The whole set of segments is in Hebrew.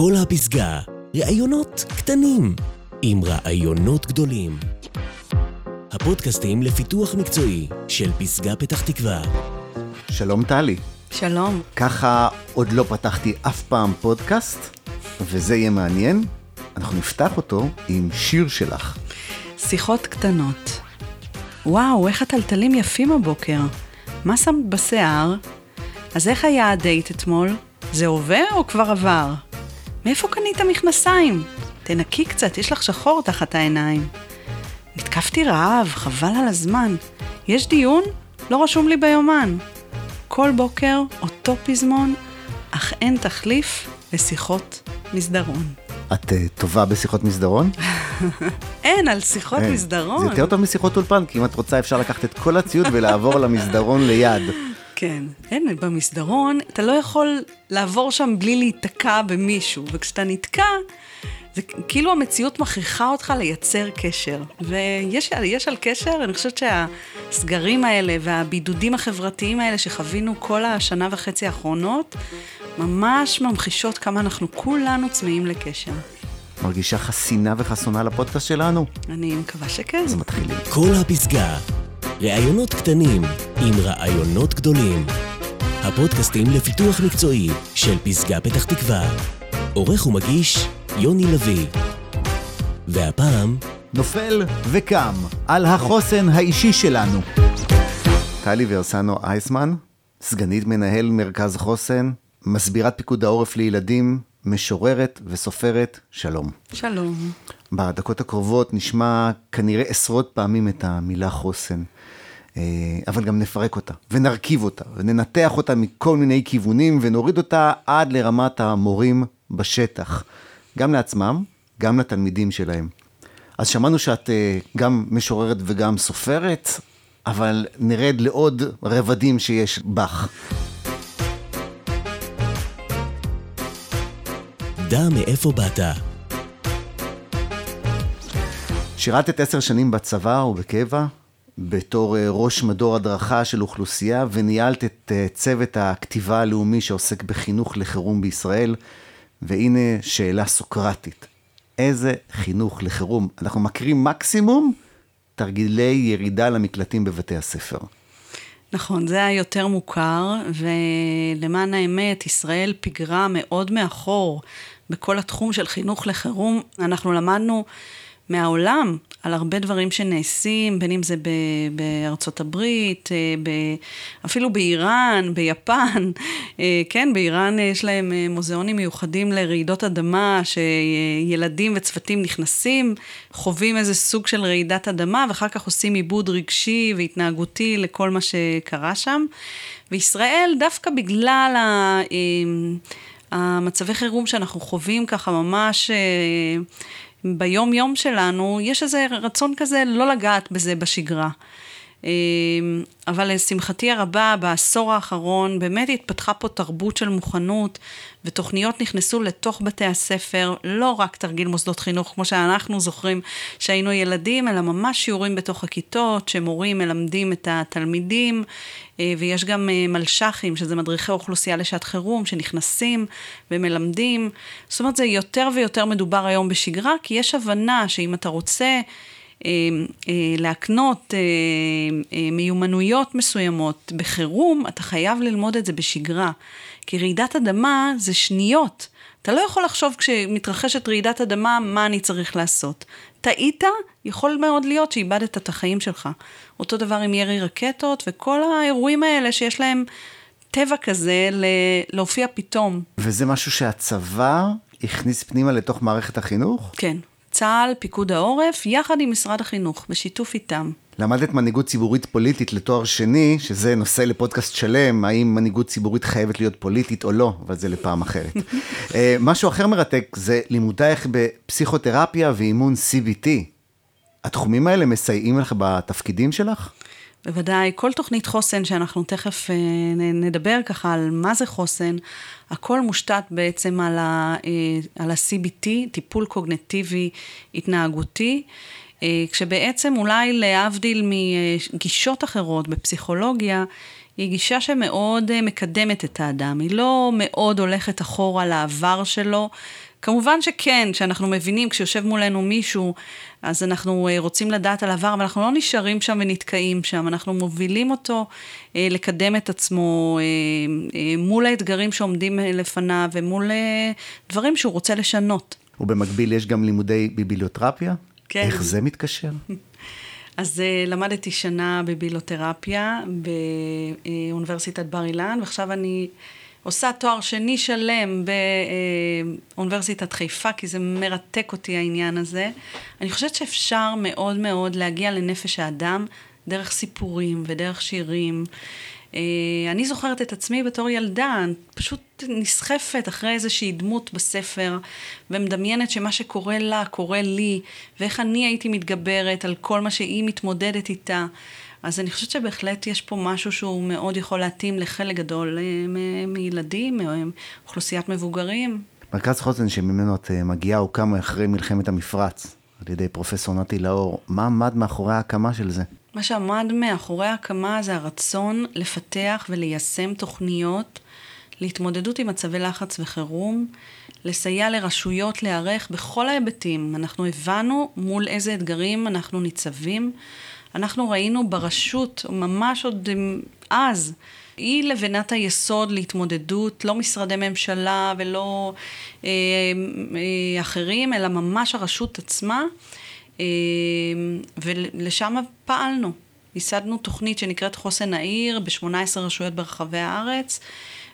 כל הפסגה, ראיונות קטנים עם רעיונות גדולים. הפודקאסטים לפיתוח מקצועי של פסגה פתח תקווה. שלום טלי. שלום. ככה עוד לא פתחתי אף פעם פודקאסט, וזה יהיה מעניין. אנחנו נפתח אותו עם שיר שלך. שיחות קטנות. וואו, איך הטלטלים יפים הבוקר. מה שמת בשיער? אז איך היה הדייט אתמול? זה עובר או כבר עבר? מאיפה קנית מכנסיים? תנקי קצת, יש לך שחור תחת העיניים. נתקפתי רעב, חבל על הזמן. יש דיון? לא רשום לי ביומן. כל בוקר אותו פזמון, אך אין תחליף לשיחות מסדרון. את uh, טובה בשיחות מסדרון? אין, על שיחות אין. מסדרון. זה יותר טוב משיחות אולפן, כי אם את רוצה אפשר לקחת את כל הציוד ולעבור למסדרון ליד. כן, אין, במסדרון אתה לא יכול לעבור שם בלי להיתקע במישהו, וכשאתה נתקע, זה כאילו המציאות מכריחה אותך לייצר קשר. ויש על קשר, אני חושבת שהסגרים האלה והבידודים החברתיים האלה שחווינו כל השנה וחצי האחרונות, ממש ממחישות כמה אנחנו כולנו צמאים לקשר. מרגישה חסינה וחסונה לפודקאסט שלנו? אני מקווה שכן. אז מתחילים. כל הפסגה, ראיונות קטנים עם רעיונות גדולים. הפודקאסטים לפיתוח מקצועי של פסגה פתח תקווה. עורך ומגיש יוני לביא. והפעם... נופל וקם על החוסן האישי שלנו. טלי ורסנו אייסמן, סגנית מנהל מרכז חוסן, מסבירת פיקוד העורף לילדים, משוררת וסופרת, שלום. שלום. בדקות הקרובות נשמע כנראה עשרות פעמים את המילה חוסן. אה, אבל גם נפרק אותה, ונרכיב אותה, וננתח אותה מכל מיני כיוונים, ונוריד אותה עד לרמת המורים בשטח. גם לעצמם, גם לתלמידים שלהם. אז שמענו שאת אה, גם משוררת וגם סופרת, אבל נרד לעוד רבדים שיש בך. דע מאיפה באת. שירתת עשר שנים בצבא ובקבע, בתור אה, ראש מדור הדרכה של אוכלוסייה, וניהלת את אה, צוות הכתיבה הלאומי שעוסק בחינוך לחירום בישראל. והנה שאלה סוקרטית. איזה חינוך לחירום? אנחנו מכירים מקסימום תרגילי ירידה למקלטים בבתי הספר. נכון, זה היה יותר מוכר, ולמען האמת, ישראל פיגרה מאוד מאחור בכל התחום של חינוך לחירום. אנחנו למדנו מהעולם על הרבה דברים שנעשים, בין אם זה בארצות הברית, אה, אפילו באיראן, ביפן. אה, כן, באיראן יש להם אה, מוזיאונים מיוחדים לרעידות אדמה, שילדים וצוותים נכנסים, חווים איזה סוג של רעידת אדמה, ואחר כך עושים עיבוד רגשי והתנהגותי לכל מה שקרה שם. וישראל, דווקא בגלל ה... המצבי חירום שאנחנו חווים ככה ממש ביום-יום שלנו, יש איזה רצון כזה לא לגעת בזה בשגרה. אמ, אבל לשמחתי הרבה, בעשור האחרון באמת התפתחה פה תרבות של מוכנות, ותוכניות נכנסו לתוך בתי הספר, לא רק תרגיל מוסדות חינוך, כמו שאנחנו זוכרים שהיינו ילדים, אלא ממש שיעורים בתוך הכיתות, שמורים מלמדים את התלמידים, אה, ויש גם אה, מלש"חים, שזה מדריכי אוכלוסייה לשעת חירום, שנכנסים ומלמדים. זאת אומרת, זה יותר ויותר מדובר היום בשגרה, כי יש הבנה שאם אתה רוצה... אה, אה, להקנות אה, מיומנויות מסוימות בחירום, אתה חייב ללמוד את זה בשגרה. כי רעידת אדמה זה שניות. אתה לא יכול לחשוב כשמתרחשת רעידת אדמה, מה אני צריך לעשות. טעית, יכול מאוד להיות שאיבדת את החיים שלך. אותו דבר עם ירי רקטות וכל האירועים האלה שיש להם טבע כזה להופיע פתאום. וזה משהו שהצבא הכניס פנימה לתוך מערכת החינוך? כן. צה"ל, פיקוד העורף, יחד עם משרד החינוך, בשיתוף איתם. למדת מנהיגות ציבורית פוליטית לתואר שני, שזה נושא לפודקאסט שלם, האם מנהיגות ציבורית חייבת להיות פוליטית או לא, אבל זה לפעם אחרת. אה, משהו אחר מרתק זה לימודייך בפסיכותרפיה ואימון CBT. התחומים האלה מסייעים לך בתפקידים שלך? בוודאי, כל תוכנית חוסן שאנחנו תכף אה, נדבר ככה על מה זה חוסן, הכל מושתת בעצם על, אה, ה-CBT, טיפול קוגנטיבי התנהגותי, אה, כשבעצם אולי להבדיל מגישות אחרות בפסיכולוגיה, היא גישה שמאוד מקדמת את האדם, היא לא מאוד הולכת אחורה לעבר שלו. כמובן שכן, כשאנחנו מבינים, כשיושב מולנו מישהו, אז אנחנו אה, רוצים לדעת על עבר, אבל אנחנו לא נשארים שם ונתקעים שם, אנחנו מובילים אותו אה, לקדם את עצמו מול האתגרים שעומדים לפניו ומול דברים שהוא רוצה לשנות. ובמקביל יש גם לימודי ביבליותרפיה? כן. איך זה מתקשר? אז למדתי שנה בבילותרפיה באוניברסיטת בר אילן, ועכשיו אני עושה תואר שני שלם באוניברסיטת חיפה, כי זה מרתק אותי העניין הזה. אני חושבת שאפשר מאוד מאוד להגיע לנפש האדם דרך סיפורים ודרך שירים. אה, אני זוכרת את עצמי בתור ילדה, פשוט נסחפת אחרי איזושהי דמות בספר, ומדמיינת שמה שקורה לה, קורה לי, ואיך אני הייתי מתגברת על כל מה שהיא מתמודדת איתה. אז אני חושבת שבהחלט יש פה משהו שהוא מאוד יכול להתאים לחלק גדול אה, מילדים, מאוכלוסיית מבוגרים. מרכז חוסן שממנו את אה, מגיעה הוקם אחרי מלחמת המפרץ, על ידי פרופסור נתי לאור. מה עמד מאחורי ההקמה של זה? מה שעמד מאחורי ההקמה זה הרצון לפתח וליישם תוכניות להתמודדות עם מצבי לחץ וחירום, לסייע לרשויות להיערך בכל ההיבטים. אנחנו הבנו מול איזה אתגרים אנחנו ניצבים. אנחנו ראינו ברשות, ממש עוד אז, היא לבנת היסוד להתמודדות, לא משרדי ממשלה ולא אה, אה, אחרים, אלא ממש הרשות עצמה. אמ, ולשם פעלנו. ייסדנו תוכנית שנקראת חוסן העיר ב-18 רשויות ברחבי הארץ,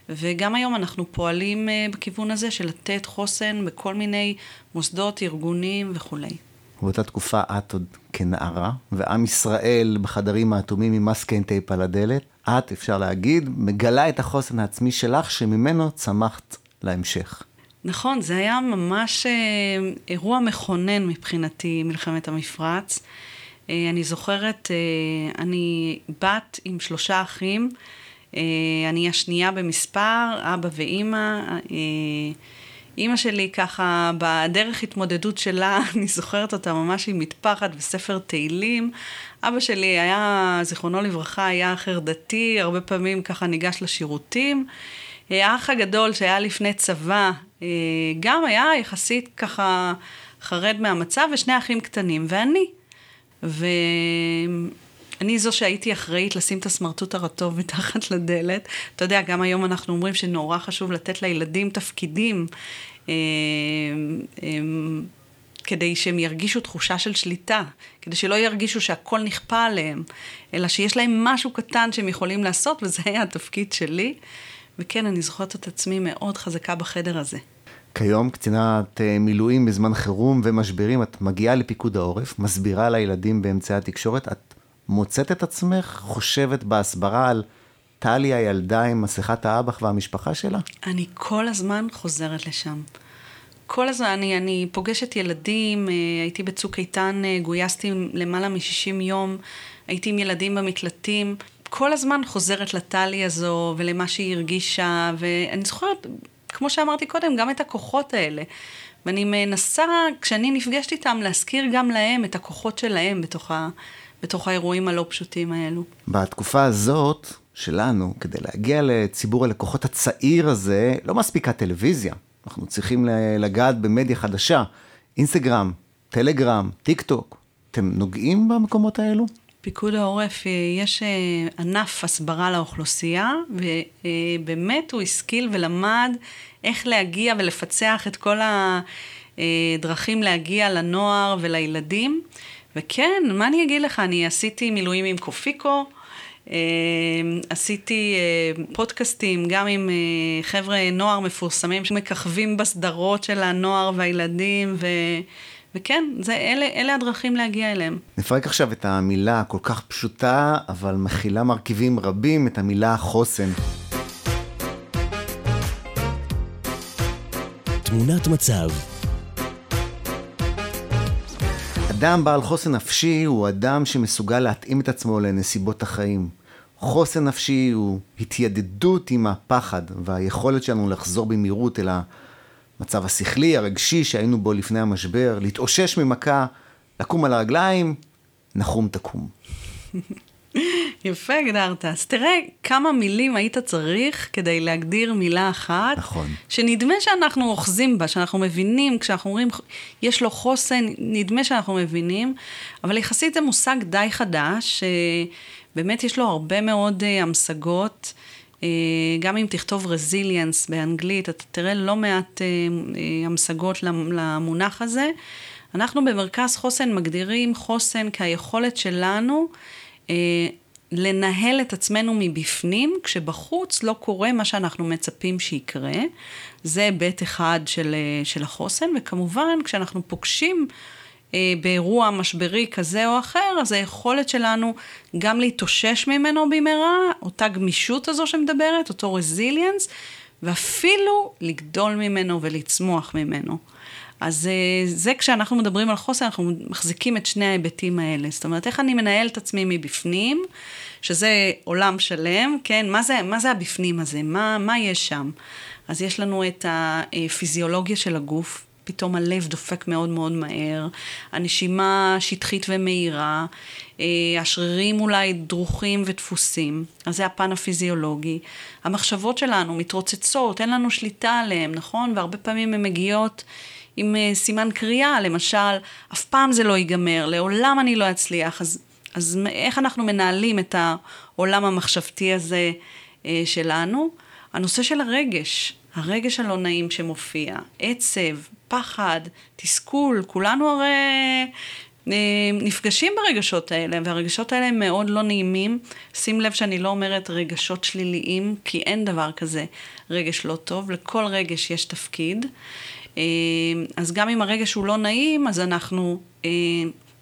וגם היום אנחנו פועלים אה, בכיוון הזה של לתת חוסן בכל מיני מוסדות, ארגונים וכולי. באותה תקופה את עוד כנערה, ועם ישראל בחדרים האטומים עם מסקנטייפ על הדלת. את, אפשר להגיד, מגלה את החוסן העצמי שלך, שממנו צמחת להמשך. נכון, זה היה ממש אה, אירוע מכונן מבחינתי, מלחמת המפרץ. אה, אני זוכרת, אה, אני בת עם שלושה אחים, אני השנייה במספר, אבא ואימא. אימא שלי ככה, בדרך התמודדות שלה, אני זוכרת אותה ממש עם מטפחת וספר תהילים. אבא שלי היה, זיכרונו לברכה, היה חרדתי, הרבה פעמים ככה ניגש לשירותים. האח הגדול שהיה לפני צבא, אה, גם היה יחסית ככה חרד מהמצב, ושני אחים קטנים, ואני. ואני זו שהייתי אחראית לשים את הסמרטוט הרטוב מתחת לדלת. אתה יודע, גם היום אנחנו אומרים שנורא חשוב לתת לילדים תפקידים. אה, אה, כדי שהם ירגישו תחושה של שליטה, כדי שלא ירגישו שהכל נכפה עליהם, אלא שיש להם משהו קטן שהם יכולים לעשות, וזה היה התפקיד שלי. וכן, אני זוכרת את עצמי מאוד חזקה בחדר הזה. כיום קצינת אה, מילואים בזמן חירום ומשברים, את מגיעה לפיקוד העורף, מסבירה לילדים באמצעי התקשורת, את מוצאת את עצמך חושבת בהסברה על טלי הילדה עם מסכת האב"ח והמשפחה שלה? אני כל הזמן חוזרת לשם. כל הזמן, אני, אני פוגשת ילדים, אה, הייתי בצוק איתן, אה, גויסתי למעלה מ-60 יום, הייתי עם ילדים במקלטים. כל הזמן חוזרת לטלי הזו ולמה שהיא הרגישה, ואני זוכרת, כמו שאמרתי קודם, גם את הכוחות האלה. ואני מנסה, כשאני נפגשת איתם, להזכיר גם להם את הכוחות שלהם בתוך, ה, בתוך האירועים הלא פשוטים האלו. בתקופה הזאת שלנו, כדי להגיע לציבור הלקוחות הצעיר הזה, לא מספיקה טלוויזיה. אנחנו צריכים לגעת במדיה חדשה, אינסטגרם, טלגרם, טיק טוק. אתם נוגעים במקומות האלו? פיקוד העורף, אה, יש אה, ענף הסברה לאוכלוסייה, ובאמת הוא השכיל ולמד איך להגיע ולפצח את כל הדרכים להגיע לנוער ולילדים. וכן, מה אני אגיד לך, אני עשיתי מילואים עם קופיקו, אה, עשיתי פודקאסטים גם עם חבר'ה נוער מפורסמים שמככבים בסדרות של הנוער והילדים, ו... וכן, זה, אלה, אלה הדרכים להגיע אליהם. נפרק עכשיו את המילה הכל כך פשוטה, אבל מכילה מרכיבים רבים, את המילה חוסן. תמונת מצב אדם בעל חוסן נפשי הוא אדם שמסוגל להתאים את עצמו לנסיבות החיים. חוסן נפשי הוא התיידדות עם הפחד והיכולת שלנו לחזור במהירות אל. המצב השכלי, הרגשי שהיינו בו לפני המשבר, להתאושש ממכה, לקום על הרגליים, נחום תקום. יפה הגדרת. אז תראה כמה מילים היית צריך כדי להגדיר מילה אחת. נכון. שנדמה שאנחנו אוחזים בה, שאנחנו מבינים, כשאנחנו אומרים, יש לו חוסן, נדמה שאנחנו מבינים, אבל יחסית זה מושג די חדש, שבאמת יש לו הרבה מאוד uh, המשגות. Uh, גם אם תכתוב רזיליאנס באנגלית, אתה תראה לא מעט uh, המשגות למונח הזה. אנחנו במרכז חוסן מגדירים חוסן כהיכולת שלנו אה, לנהל את עצמנו מבפנים, כשבחוץ לא קורה מה שאנחנו מצפים שיקרה. זה היבט אחד של, אה, של החוסן, וכמובן כשאנחנו פוגשים אה, באירוע משברי כזה או אחר, אז היכולת שלנו גם להתאושש ממנו במהרה, אותה גמישות הזו שמדברת, אותו רזיליאנס, ואפילו לגדול ממנו ולצמוח ממנו. אז אה, זה כשאנחנו מדברים על חוסן, אנחנו מחזיקים את שני ההיבטים האלה. זאת אומרת, איך אני מנהל את עצמי מבפנים, שזה עולם שלם, כן? מה זה, מה זה הבפנים הזה? מה, מה יש שם? אז יש לנו את הפיזיולוגיה של הגוף, פתאום הלב דופק מאוד מאוד מהר, הנשימה שטחית ומהירה, אה, השרירים אולי דרוכים ודפוסים, אז זה הפן הפיזיולוגי. המחשבות שלנו מתרוצצות, אין לנו שליטה עליהן, נכון? והרבה פעמים הן מגיעות עם uh, סימן קריאה, למשל, אף פעם זה לא ייגמר, לעולם אני לא אצליח, אז, אז איך אנחנו מנהלים את העולם המחשבתי הזה uh, שלנו? הנושא של הרגש, הרגש הלא נעים שמופיע, עצב, פחד, תסכול, כולנו הרי uh, נפגשים ברגשות האלה, והרגשות האלה הם מאוד לא נעימים. שים לב שאני לא אומרת רגשות שליליים, כי אין דבר כזה רגש לא טוב, לכל רגש יש תפקיד. אה, אז גם אם הרגש הוא לא נעים, אז אנחנו אה,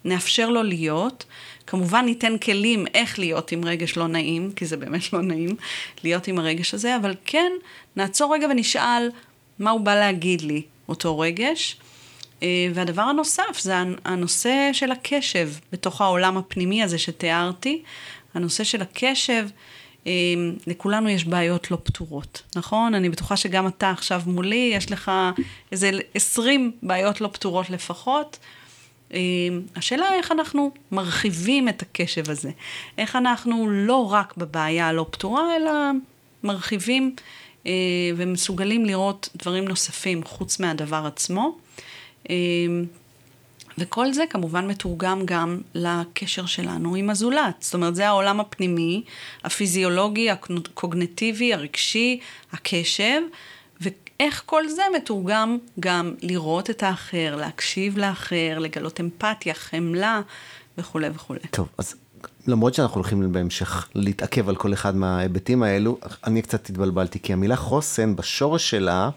נאפשר לו להיות. כמובן ניתן כלים איך להיות עם רגש לא נעים, כי זה באמת לא נעים להיות עם הרגש הזה, אבל כן, נעצור רגע ונשאל מה הוא בא להגיד לי, אותו רגש. אה, והדבר הנוסף זה הנושא של הקשב בתוך העולם הפנימי הזה שתיארתי. הנושא של הקשב אמ, לכולנו יש בעיות לא פתורות, נכון? אני בטוחה שגם אתה עכשיו מולי, יש לך איזה 20 בעיות לא פתורות לפחות. אמ, השאלה איך אנחנו מרחיבים את הקשב הזה. איך אנחנו לא רק בבעיה הלא פתורה, אלא מרחיבים אה, ומסוגלים לראות דברים נוספים חוץ מהדבר עצמו. אמ, וכל זה כמובן מתורגם גם לקשר שלנו עם הזולת. זאת אומרת, זה העולם הפנימי, הפיזיולוגי, הקוגנטיבי, הרגשי, הקשב, ואיך כל זה מתורגם גם לראות את האחר, להקשיב לאחר, לגלות אמפתיה, חמלה וכולי וכולי. טוב, אז למרות שאנחנו הולכים בהמשך להתעכב על כל אחד מההיבטים האלו, אני קצת התבלבלתי, כי המילה חוסן בשורש שלה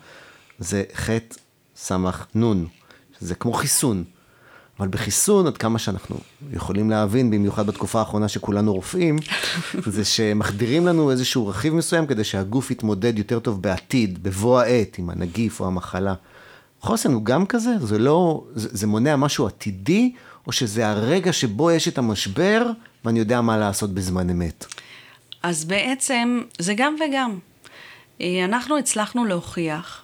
זה חטא סמך נון, זה כמו חיסון. אבל בחיסון, עד כמה שאנחנו יכולים להבין, במיוחד בתקופה האחרונה שכולנו רופאים, זה שמחדירים לנו איזשהו רכיב מסוים כדי שהגוף יתמודד יותר טוב בעתיד, בבוא העת, עם הנגיף או המחלה. חוסן הוא גם כזה? זה לא, זה, זה מונע משהו עתידי, או שזה הרגע שבו יש את המשבר, ואני יודע מה לעשות בזמן אמת? אז בעצם זה גם וגם. אה, אנחנו הצלחנו להוכיח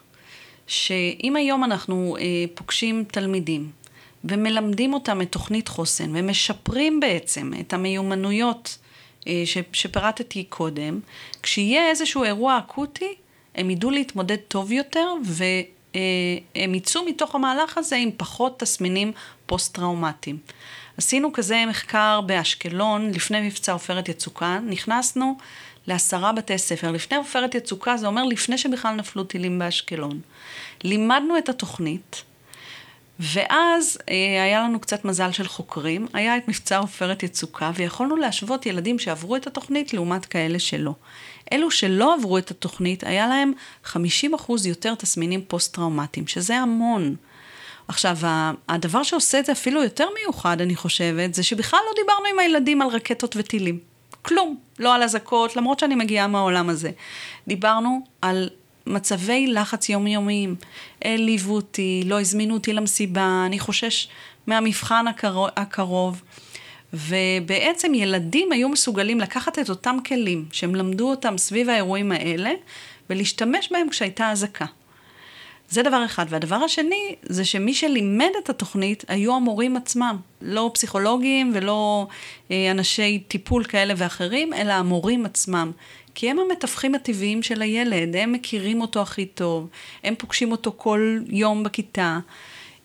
שאם היום אנחנו אה, פוגשים תלמידים, ומלמדים אותם את תוכנית חוסן, ומשפרים בעצם את המיומנויות אה, שפירטתי קודם, כשיהיה איזשהו אירוע אקוטי, הם ידעו להתמודד טוב יותר, והם יצאו מתוך המהלך הזה עם פחות תסמינים פוסט-טראומטיים. עשינו כזה מחקר באשקלון, לפני מבצע עופרת יצוקה, נכנסנו לעשרה בתי ספר. לפני עופרת יצוקה זה אומר לפני שבכלל נפלו טילים באשקלון. לימדנו את התוכנית, ואז אה, היה לנו קצת מזל של חוקרים, היה את מבצע עופרת יצוקה, ויכולנו להשוות ילדים שעברו את התוכנית לעומת כאלה שלא. אלו שלא עברו את התוכנית, היה להם 50% יותר תסמינים פוסט-טראומטיים, שזה המון. עכשיו, הדבר שעושה את זה אפילו יותר מיוחד, אני חושבת, זה שבכלל לא דיברנו עם הילדים על רקטות וטילים. כלום. לא על אזעקות, למרות שאני מגיעה מהעולם הזה. דיברנו על מצבי לחץ יומיומיים. העליבו אותי, לא הזמינו אותי למסיבה, אני חושש מהמבחן הקרוב. הקרוב. ובעצם ילדים היו מסוגלים לקחת את אותם כלים שהם למדו אותם סביב האירועים האלה, ולהשתמש בהם כשהייתה אזעקה. זה דבר אחד. והדבר השני, זה שמי שלימד את התוכנית היו המורים עצמם. לא פסיכולוגים ולא אה, אנשי טיפול כאלה ואחרים, אלא המורים עצמם. כי הם המתווכים הטבעיים של הילד, הם מכירים אותו הכי טוב, הם פוגשים אותו כל יום בכיתה.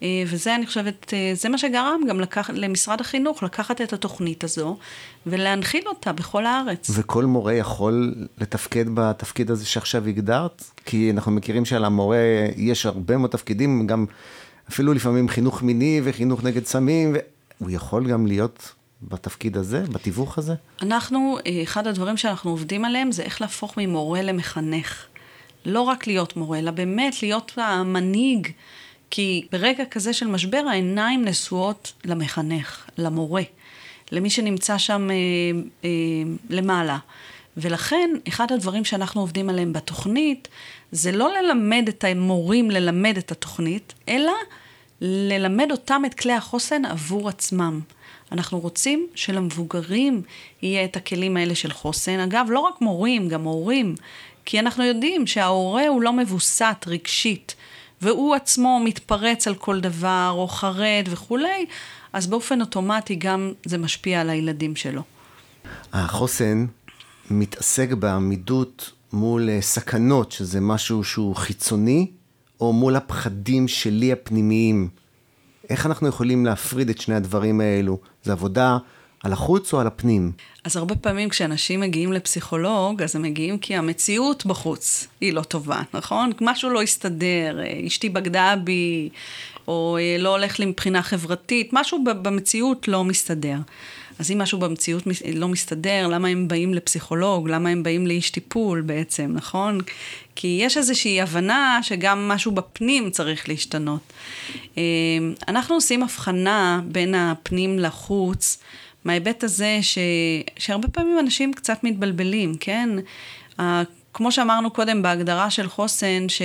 אה, וזה, אני חושבת, אה, זה מה שגרם גם לקח, למשרד החינוך לקחת את התוכנית הזו ולהנחיל אותה בכל הארץ. וכל מורה יכול לתפקד בתפקיד הזה שעכשיו הגדרת? כי אנחנו מכירים שעל המורה יש הרבה מאוד תפקידים, גם אפילו לפעמים חינוך מיני וחינוך נגד סמים, והוא יכול גם להיות בתפקיד הזה, בתיווך הזה? אנחנו, אה, אחד הדברים שאנחנו עובדים עליהם זה איך להפוך ממורה למחנך. לא רק להיות מורה, אלא באמת להיות המנהיג. כי ברגע כזה של משבר העיניים נשואות למחנך, למורה, למי שנמצא שם אה, אה, למעלה. ולכן, אחד הדברים שאנחנו עובדים עליהם בתוכנית, זה לא ללמד את המורים ללמד את התוכנית, אלא ללמד אותם את כלי החוסן עבור עצמם. אנחנו רוצים שלמבוגרים יהיה את הכלים האלה של חוסן. אגב, לא רק מורים, גם הורים. כי אנחנו יודעים שההורה הוא לא מבוסת רגשית, והוא עצמו מתפרץ על כל דבר, או חרד וכולי, אז באופן אוטומטי גם זה משפיע על הילדים שלו. החוסן מתעסק בעמידות מול אה, סכנות, שזה משהו שהוא חיצוני, או מול הפחדים שלי הפנימיים. איך אנחנו יכולים להפריד את שני הדברים האלו? זה עבודה על החוץ או על הפנים? אז הרבה פעמים כשאנשים מגיעים לפסיכולוג, אז הם מגיעים כי המציאות בחוץ היא לא טובה, נכון? משהו לא הסתדר, אה, אשתי בגדה בי, או אה, לא הולך לי מבחינה חברתית, משהו במציאות לא מסתדר. אז אם משהו במציאות לא מסתדר, למה הם באים לפסיכולוג? למה הם באים לאיש טיפול בעצם, נכון? כי יש איזושהי הבנה שגם משהו בפנים צריך להשתנות. אה, אנחנו עושים הבחנה בין הפנים לחוץ. מההיבט הזה ש... שהרבה פעמים אנשים קצת מתבלבלים, כן? כמו שאמרנו קודם בהגדרה של חוסן, ש...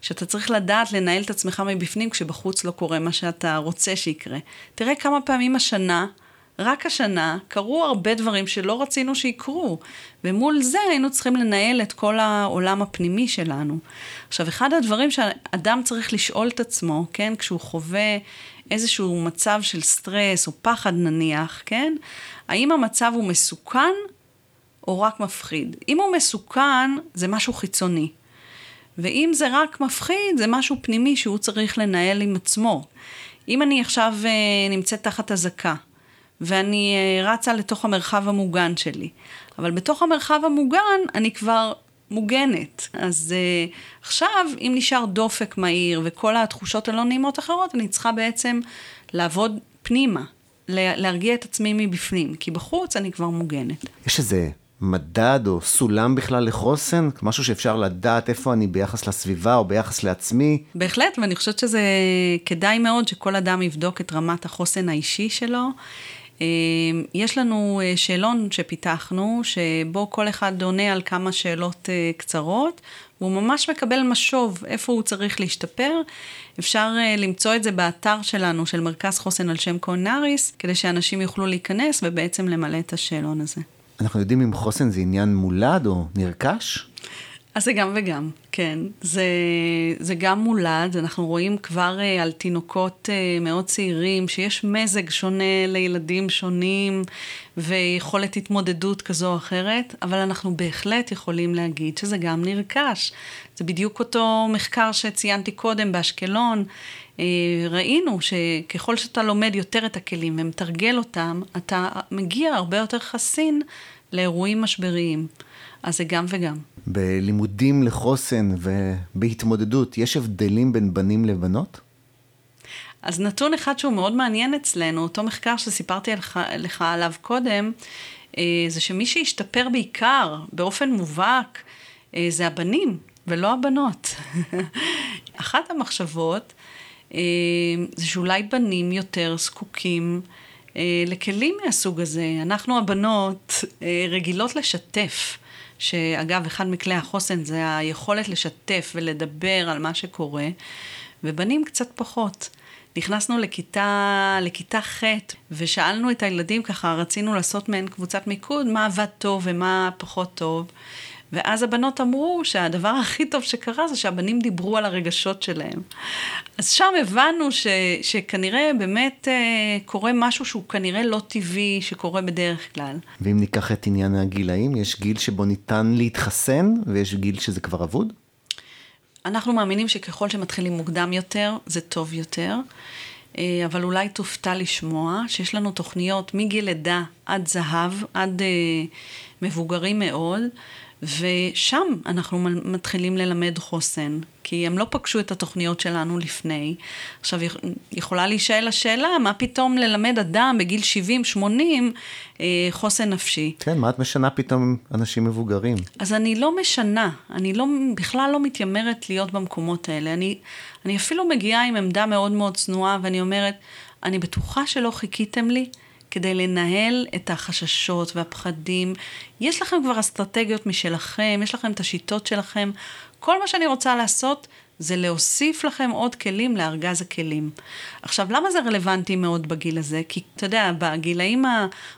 שאתה צריך לדעת לנהל את עצמך מבפנים כשבחוץ לא קורה מה שאתה רוצה שיקרה. תראה כמה פעמים השנה, רק השנה, קרו הרבה דברים שלא רצינו שיקרו, ומול זה היינו צריכים לנהל את כל העולם הפנימי שלנו. עכשיו, אחד הדברים שאדם צריך לשאול את עצמו, כן, כשהוא חווה איזשהו מצב של סטרס או פחד נניח, כן? האם המצב הוא מסוכן או רק מפחיד? אם הוא מסוכן, זה משהו חיצוני. ואם זה רק מפחיד, זה משהו פנימי שהוא צריך לנהל עם עצמו. אם אני עכשיו uh, נמצאת תחת אזעקה, ואני uh, רצה לתוך המרחב המוגן שלי, אבל בתוך המרחב המוגן אני כבר מוגנת. אז uh, עכשיו, אם נשאר דופק מהיר וכל התחושות הלא נעימות אחרות, אני צריכה בעצם לעבוד פנימה, להרגיע את עצמי מבפנים, כי בחוץ אני כבר מוגנת. יש איזה מדד או סולם בכלל לחוסן? משהו שאפשר לדעת איפה אני ביחס לסביבה או ביחס לעצמי? בהחלט, ואני חושבת שזה כדאי מאוד שכל אדם יבדוק את רמת החוסן האישי שלו. אמ, יש לנו אה, שאלון שפיתחנו, שבו כל אחד עונה על כמה שאלות אה, קצרות, והוא ממש מקבל משוב איפה הוא צריך להשתפר. אפשר אה, למצוא את זה באתר שלנו, של מרכז חוסן על שם קונאריס, כדי שאנשים יוכלו להיכנס ובעצם למלא את השאלון הזה. אנחנו יודעים אם חוסן זה עניין מולד או נרכש? אז זה גם וגם, כן. זה, זה גם מולד, אנחנו רואים כבר uh, על תינוקות uh, מאוד צעירים, שיש מזג שונה לילדים שונים, ויכולת התמודדות כזו או אחרת, אבל אנחנו בהחלט יכולים להגיד שזה גם נרכש. זה בדיוק אותו מחקר שציינתי קודם באשקלון. Uh, ראינו שככל שאתה לומד יותר את הכלים ומתרגל אותם, אתה מגיע הרבה יותר חסין לאירועים משבריים. אז זה גם וגם. בלימודים לחוסן ובהתמודדות, יש הבדלים בין בנים לבנות? אז נתון אחד שהוא מאוד מעניין אצלנו, אותו מחקר שסיפרתי לך, לך עליו קודם, אה, זה שמי שהשתפר בעיקר, באופן מובהק, אה, זה הבנים ולא הבנות. אחת המחשבות אה, זה שאולי בנים יותר זקוקים לכלים מהסוג הזה. אנחנו הבנות רגילות לשתף. שאגב, אחד מכלי החוסן זה היכולת לשתף ולדבר על מה שקורה, ובנים קצת פחות. נכנסנו לכיתה, לכיתה ח' ושאלנו את הילדים ככה, רצינו לעשות מעין קבוצת מיקוד, מה עבד טוב ומה פחות טוב. ואז הבנות אמרו שהדבר הכי טוב שקרה זה שהבנים דיברו על הרגשות שלהם. אז שם הבנו ש, שכנראה באמת אה, קורה משהו שהוא כנראה לא טבעי, שקורה בדרך כלל. ואם ניקח את עניין הגילאים, יש גיל שבו ניתן להתחסן, ויש גיל שזה כבר אבוד? אנחנו מאמינים שככל שמתחילים מוקדם יותר, זה טוב יותר. אה, אבל אולי תופתע לשמוע שיש לנו תוכניות מגיל לידה עד זהב, עד אה, מבוגרים מאוד, ושם אנחנו מתחילים ללמד חוסן, כי הם לא פגשו את התוכניות שלנו לפני. עכשיו, יכולה להישאל השאלה, מה פתאום ללמד אדם בגיל 70-80 אה, חוסן נפשי? כן, מה את משנה פתאום אנשים מבוגרים? אז אני לא משנה, אני לא, בכלל לא מתיימרת להיות במקומות האלה. אני, אני אפילו מגיעה עם עמדה מאוד מאוד צנועה, ואני אומרת, אני בטוחה שלא חיכיתם לי. כדי לנהל את החששות והפחדים. יש לכם כבר אסטרטגיות משלכם, יש לכם את השיטות שלכם. כל מה שאני רוצה לעשות זה להוסיף לכם עוד כלים לארגז הכלים. עכשיו, למה זה רלוונטי מאוד בגיל הזה? כי אתה יודע, בגילאים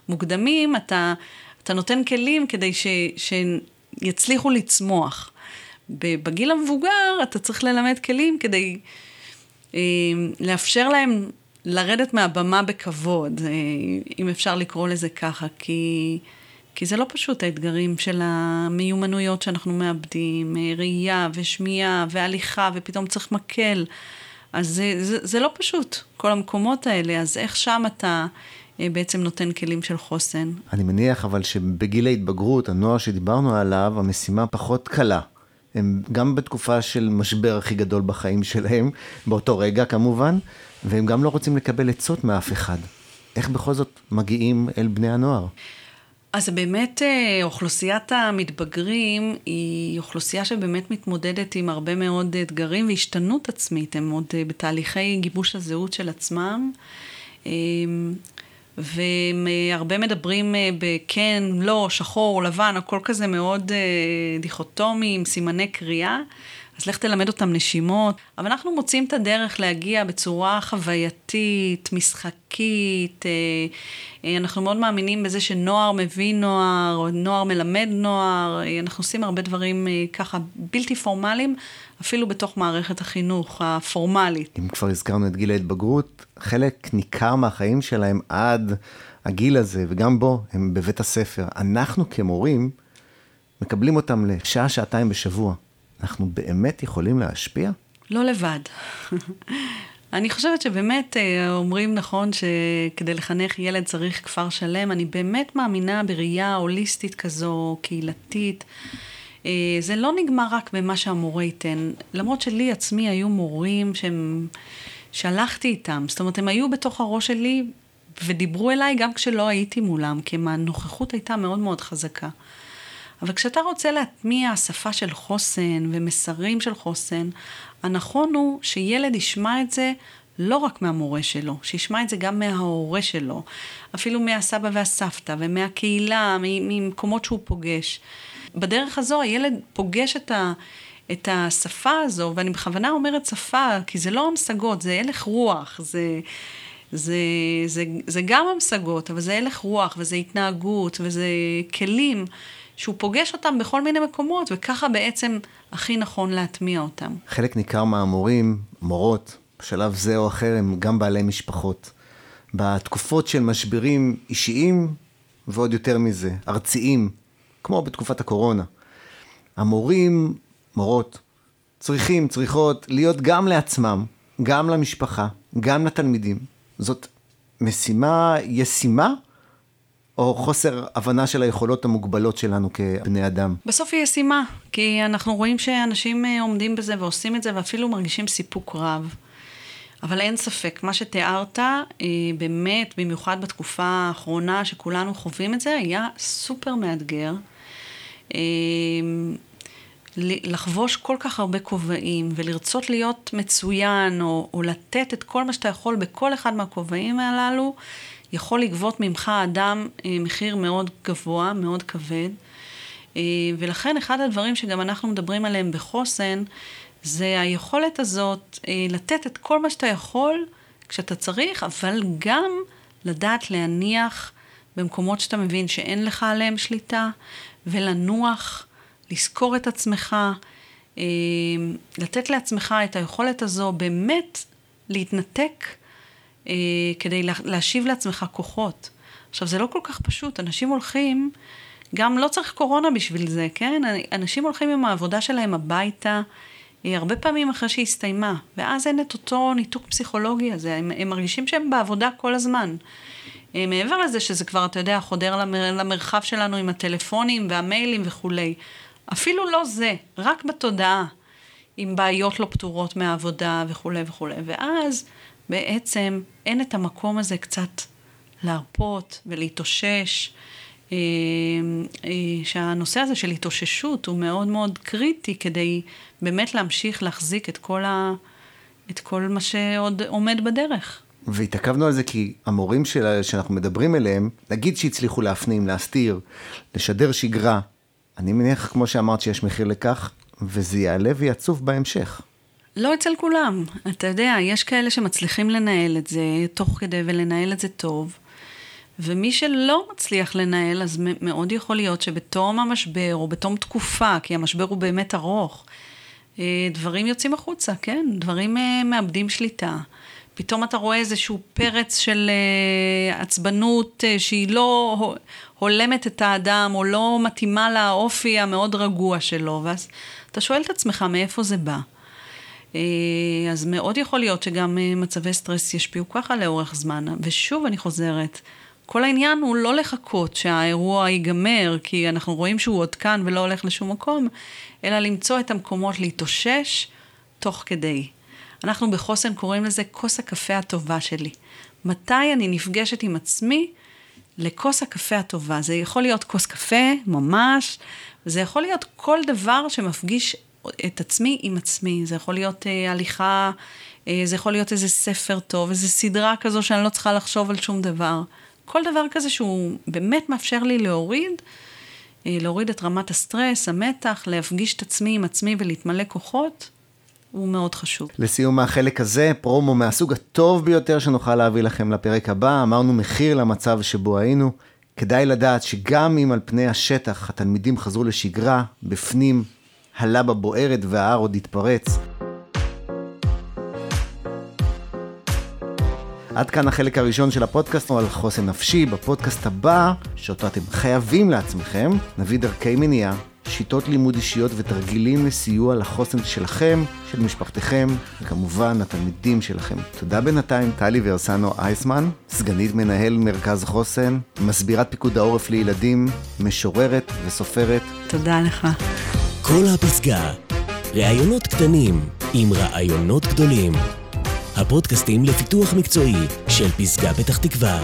המוקדמים אתה, אתה נותן כלים כדי ש, שיצליחו לצמוח. בגיל המבוגר אתה צריך ללמד כלים כדי אה, לאפשר להם לרדת מהבמה בכבוד, אה, אם אפשר לקרוא לזה ככה, כי, כי זה לא פשוט האתגרים של המיומנויות שאנחנו מאבדים, אה, ראייה ושמיעה והליכה, ופתאום צריך מקל. אז זה, זה, זה לא פשוט, כל המקומות האלה, אז איך שם אתה אה, בעצם נותן כלים של חוסן? אני מניח אבל שבגיל ההתבגרות, הנוער שדיברנו עליו, המשימה פחות קלה. הם גם בתקופה של משבר הכי גדול בחיים שלהם, באותו רגע כמובן, והם גם לא רוצים לקבל עצות מאף אחד. איך בכל זאת מגיעים אל בני הנוער? אז באמת אה, אוכלוסיית המתבגרים היא אוכלוסייה שבאמת מתמודדת עם הרבה מאוד אתגרים והשתנות עצמית, הם עוד אה, בתהליכי גיבוש הזהות של עצמם. אה, והרבה מדברים בכן, לא, שחור, לבן, הכל כזה מאוד דיכוטומי, עם סימני קריאה. אז לך תלמד אותם נשימות. אבל אנחנו מוצאים את הדרך להגיע בצורה חווייתית, משחקית. אה, אה, אנחנו מאוד מאמינים בזה שנוער מביא נוער, או נוער מלמד נוער. אה, אנחנו עושים הרבה דברים ככה בלתי פורמליים, אפילו בתוך מערכת החינוך הפורמלית. אם כבר הזכרנו את גיל ההתבגרות, חלק ניכר מהחיים שלהם עד הגיל הזה, וגם בו, הם בבית הספר. אנחנו כמורים, מקבלים אותם לשעה, שעתיים בשבוע. אנחנו באמת יכולים להשפיע? לא לבד. אני חושבת שבאמת אה, אומרים נכון שכדי לחנך ילד צריך כפר שלם. אני באמת מאמינה בראייה הוליסטית כזו, קהילתית. אה, זה לא נגמר רק במה שהמורה ייתן. למרות שלי עצמי היו מורים שהם... שהלכתי איתם. זאת אומרת, הם היו בתוך הראש שלי ודיברו אליי גם כשלא הייתי מולם, כי הנוכחות הייתה מאוד מאוד חזקה. אבל כשאתה רוצה להטמיע שפה של חוסן ומסרים של חוסן, הנכון הוא שילד ישמע את זה לא רק מהמורה שלו, שישמע את זה גם מההורה שלו, אפילו מהסבא והסבתא ומהקהילה, ממקומות שהוא פוגש. בדרך הזו הילד פוגש את, ה, את השפה הזו, ואני בכוונה אומרת שפה, כי זה לא המשגות, זה הלך רוח, זה, זה, זה, זה גם המשגות, אבל זה הלך רוח, וזה התנהגות, וזה כלים. שהוא פוגש אותם בכל מיני מקומות, וככה בעצם הכי נכון להטמיע אותם. חלק ניכר מהמורים, מורות, בשלב זה או אחר, הם גם בעלי משפחות. בתקופות של משברים אישיים, ועוד יותר מזה, ארציים, כמו בתקופת הקורונה. המורים, מורות, צריכים, צריכות להיות גם לעצמם, גם למשפחה, גם לתלמידים. זאת משימה ישימה או חוסר הבנה של היכולות המוגבלות שלנו כבני אדם? בסוף היא ישימה, כי אנחנו רואים שאנשים אה, עומדים בזה ועושים את זה ואפילו מרגישים סיפוק רב. אבל אין ספק, מה שתיארת, אה, באמת, במיוחד בתקופה האחרונה שכולנו חווים את זה, היה סופר מאתגר. אה, לחבוש כל כך הרבה כובעים ולרצות להיות מצוין או, או לתת את כל מה שאתה יכול בכל אחד מהכובעים הללו, יכול לגבות ממך אדם אה, מחיר מאוד גבוה, מאוד כבד. אה, ולכן אחד הדברים שגם אנחנו מדברים עליהם בחוסן, זה היכולת הזאת אה, לתת את כל מה שאתה יכול כשאתה צריך, אבל גם לדעת להניח במקומות שאתה מבין שאין לך עליהם שליטה, ולנוח לזכור את עצמך, לתת לעצמך את היכולת הזו באמת להתנתק אה, כדי להשיב לעצמך כוחות. עכשיו, זה לא כל כך פשוט, אנשים הולכים, גם לא צריך קורונה בשביל זה, כן? אנשים הולכים עם העבודה שלהם הביתה, אה, הרבה פעמים אחרי שהיא הסתיימה, ואז אין את אותו ניתוק פסיכולוגי הזה, הם, הם מרגישים שהם בעבודה כל הזמן. אה, מעבר לזה שזה כבר, אתה יודע, חודר למר, למרחב שלנו עם הטלפונים והמיילים וכולי. אפילו לא זה, רק בתודעה, עם בעיות לא פתורות מהעבודה וכולי וכולי. ואז בעצם אין את המקום הזה קצת להרפות ולהתאושש. אה, אה, שהנושא הזה של התאוששות הוא מאוד מאוד קריטי כדי באמת להמשיך להחזיק את כל, ה... את כל מה שעוד עומד בדרך. והתעכבנו על זה כי המורים של... שאנחנו מדברים אליהם, נגיד שהצליחו להפנים, להסתיר, לשדר שגרה, אני מניח, כמו שאמרת, שיש מחיר לכך, וזה יעלה ויצוף בהמשך. לא אצל כולם. אתה יודע, יש כאלה שמצליחים לנהל את זה תוך כדי ולנהל את זה טוב, ומי שלא מצליח לנהל, אז מאוד יכול להיות שבתום המשבר, או בתום תקופה, כי המשבר הוא באמת ארוך, אה, דברים יוצאים החוצה, כן? דברים אה, מאבדים שליטה. פתאום אתה רואה איזשהו פרץ של uh, עצבנות שהיא לא הולמת את האדם, או לא מתאימה לאופי המאוד רגוע שלו, ואז אתה שואל את עצמך מאיפה זה בא. Uh, אז מאוד יכול להיות שגם uh, מצבי סטרס ישפיעו ככה לאורך זמן. ושוב, אני חוזרת, כל העניין הוא לא לחכות שהאירוע ייגמר, כי אנחנו רואים שהוא עוד כאן ולא הולך לשום מקום, אלא למצוא את המקומות להתאושש תוך כדי. אנחנו בחוסן קוראים לזה כוס הקפה הטובה שלי. מתי אני נפגשת עם עצמי לכוס הקפה הטובה? זה יכול להיות כוס קפה, ממש, זה יכול להיות כל דבר שמפגיש את עצמי עם עצמי. זה יכול להיות אה, הליכה, אה, זה יכול להיות איזה ספר טוב, איזה סדרה כזו שאני לא צריכה לחשוב על שום דבר. כל דבר כזה שהוא באמת מאפשר לי להוריד, אה, להוריד את רמת הסטרס, המתח, להפגיש את עצמי עם עצמי ולהתמלא כוחות, הוא מאוד חשוב. לסיום החלק הזה, פרומו מהסוג הטוב ביותר שנוכל להביא לכם לפרק הבא, אמרנו מחיר למצב שבו היינו. כדאי לדעת שגם אם על פני השטח התלמידים חזרו לשגרה, בפנים הלבה בוערת וההר עוד התפרץ. עד כאן החלק הראשון של הפודקאסט על חוסן נפשי. בפודקאסט הבא, שאותו אתם חייבים לעצמכם, נביא דרכי מניעה שיטות לימוד אישיות ותרגילים לסיוע לחוסן שלכם, של משפחתכם, וכמובן התלמידים שלכם. תודה בינתיים, טלי ורסנו אייסמן, סגנית מנהל מרכז חוסן, מסבירת פיקוד העורף לילדים, משוררת וסופרת. תודה לך. כל הפסגה, ראיונות קטנים עם רעיונות גדולים. הפודקאסטים לפיתוח מקצועי של פסגה פתח תקווה.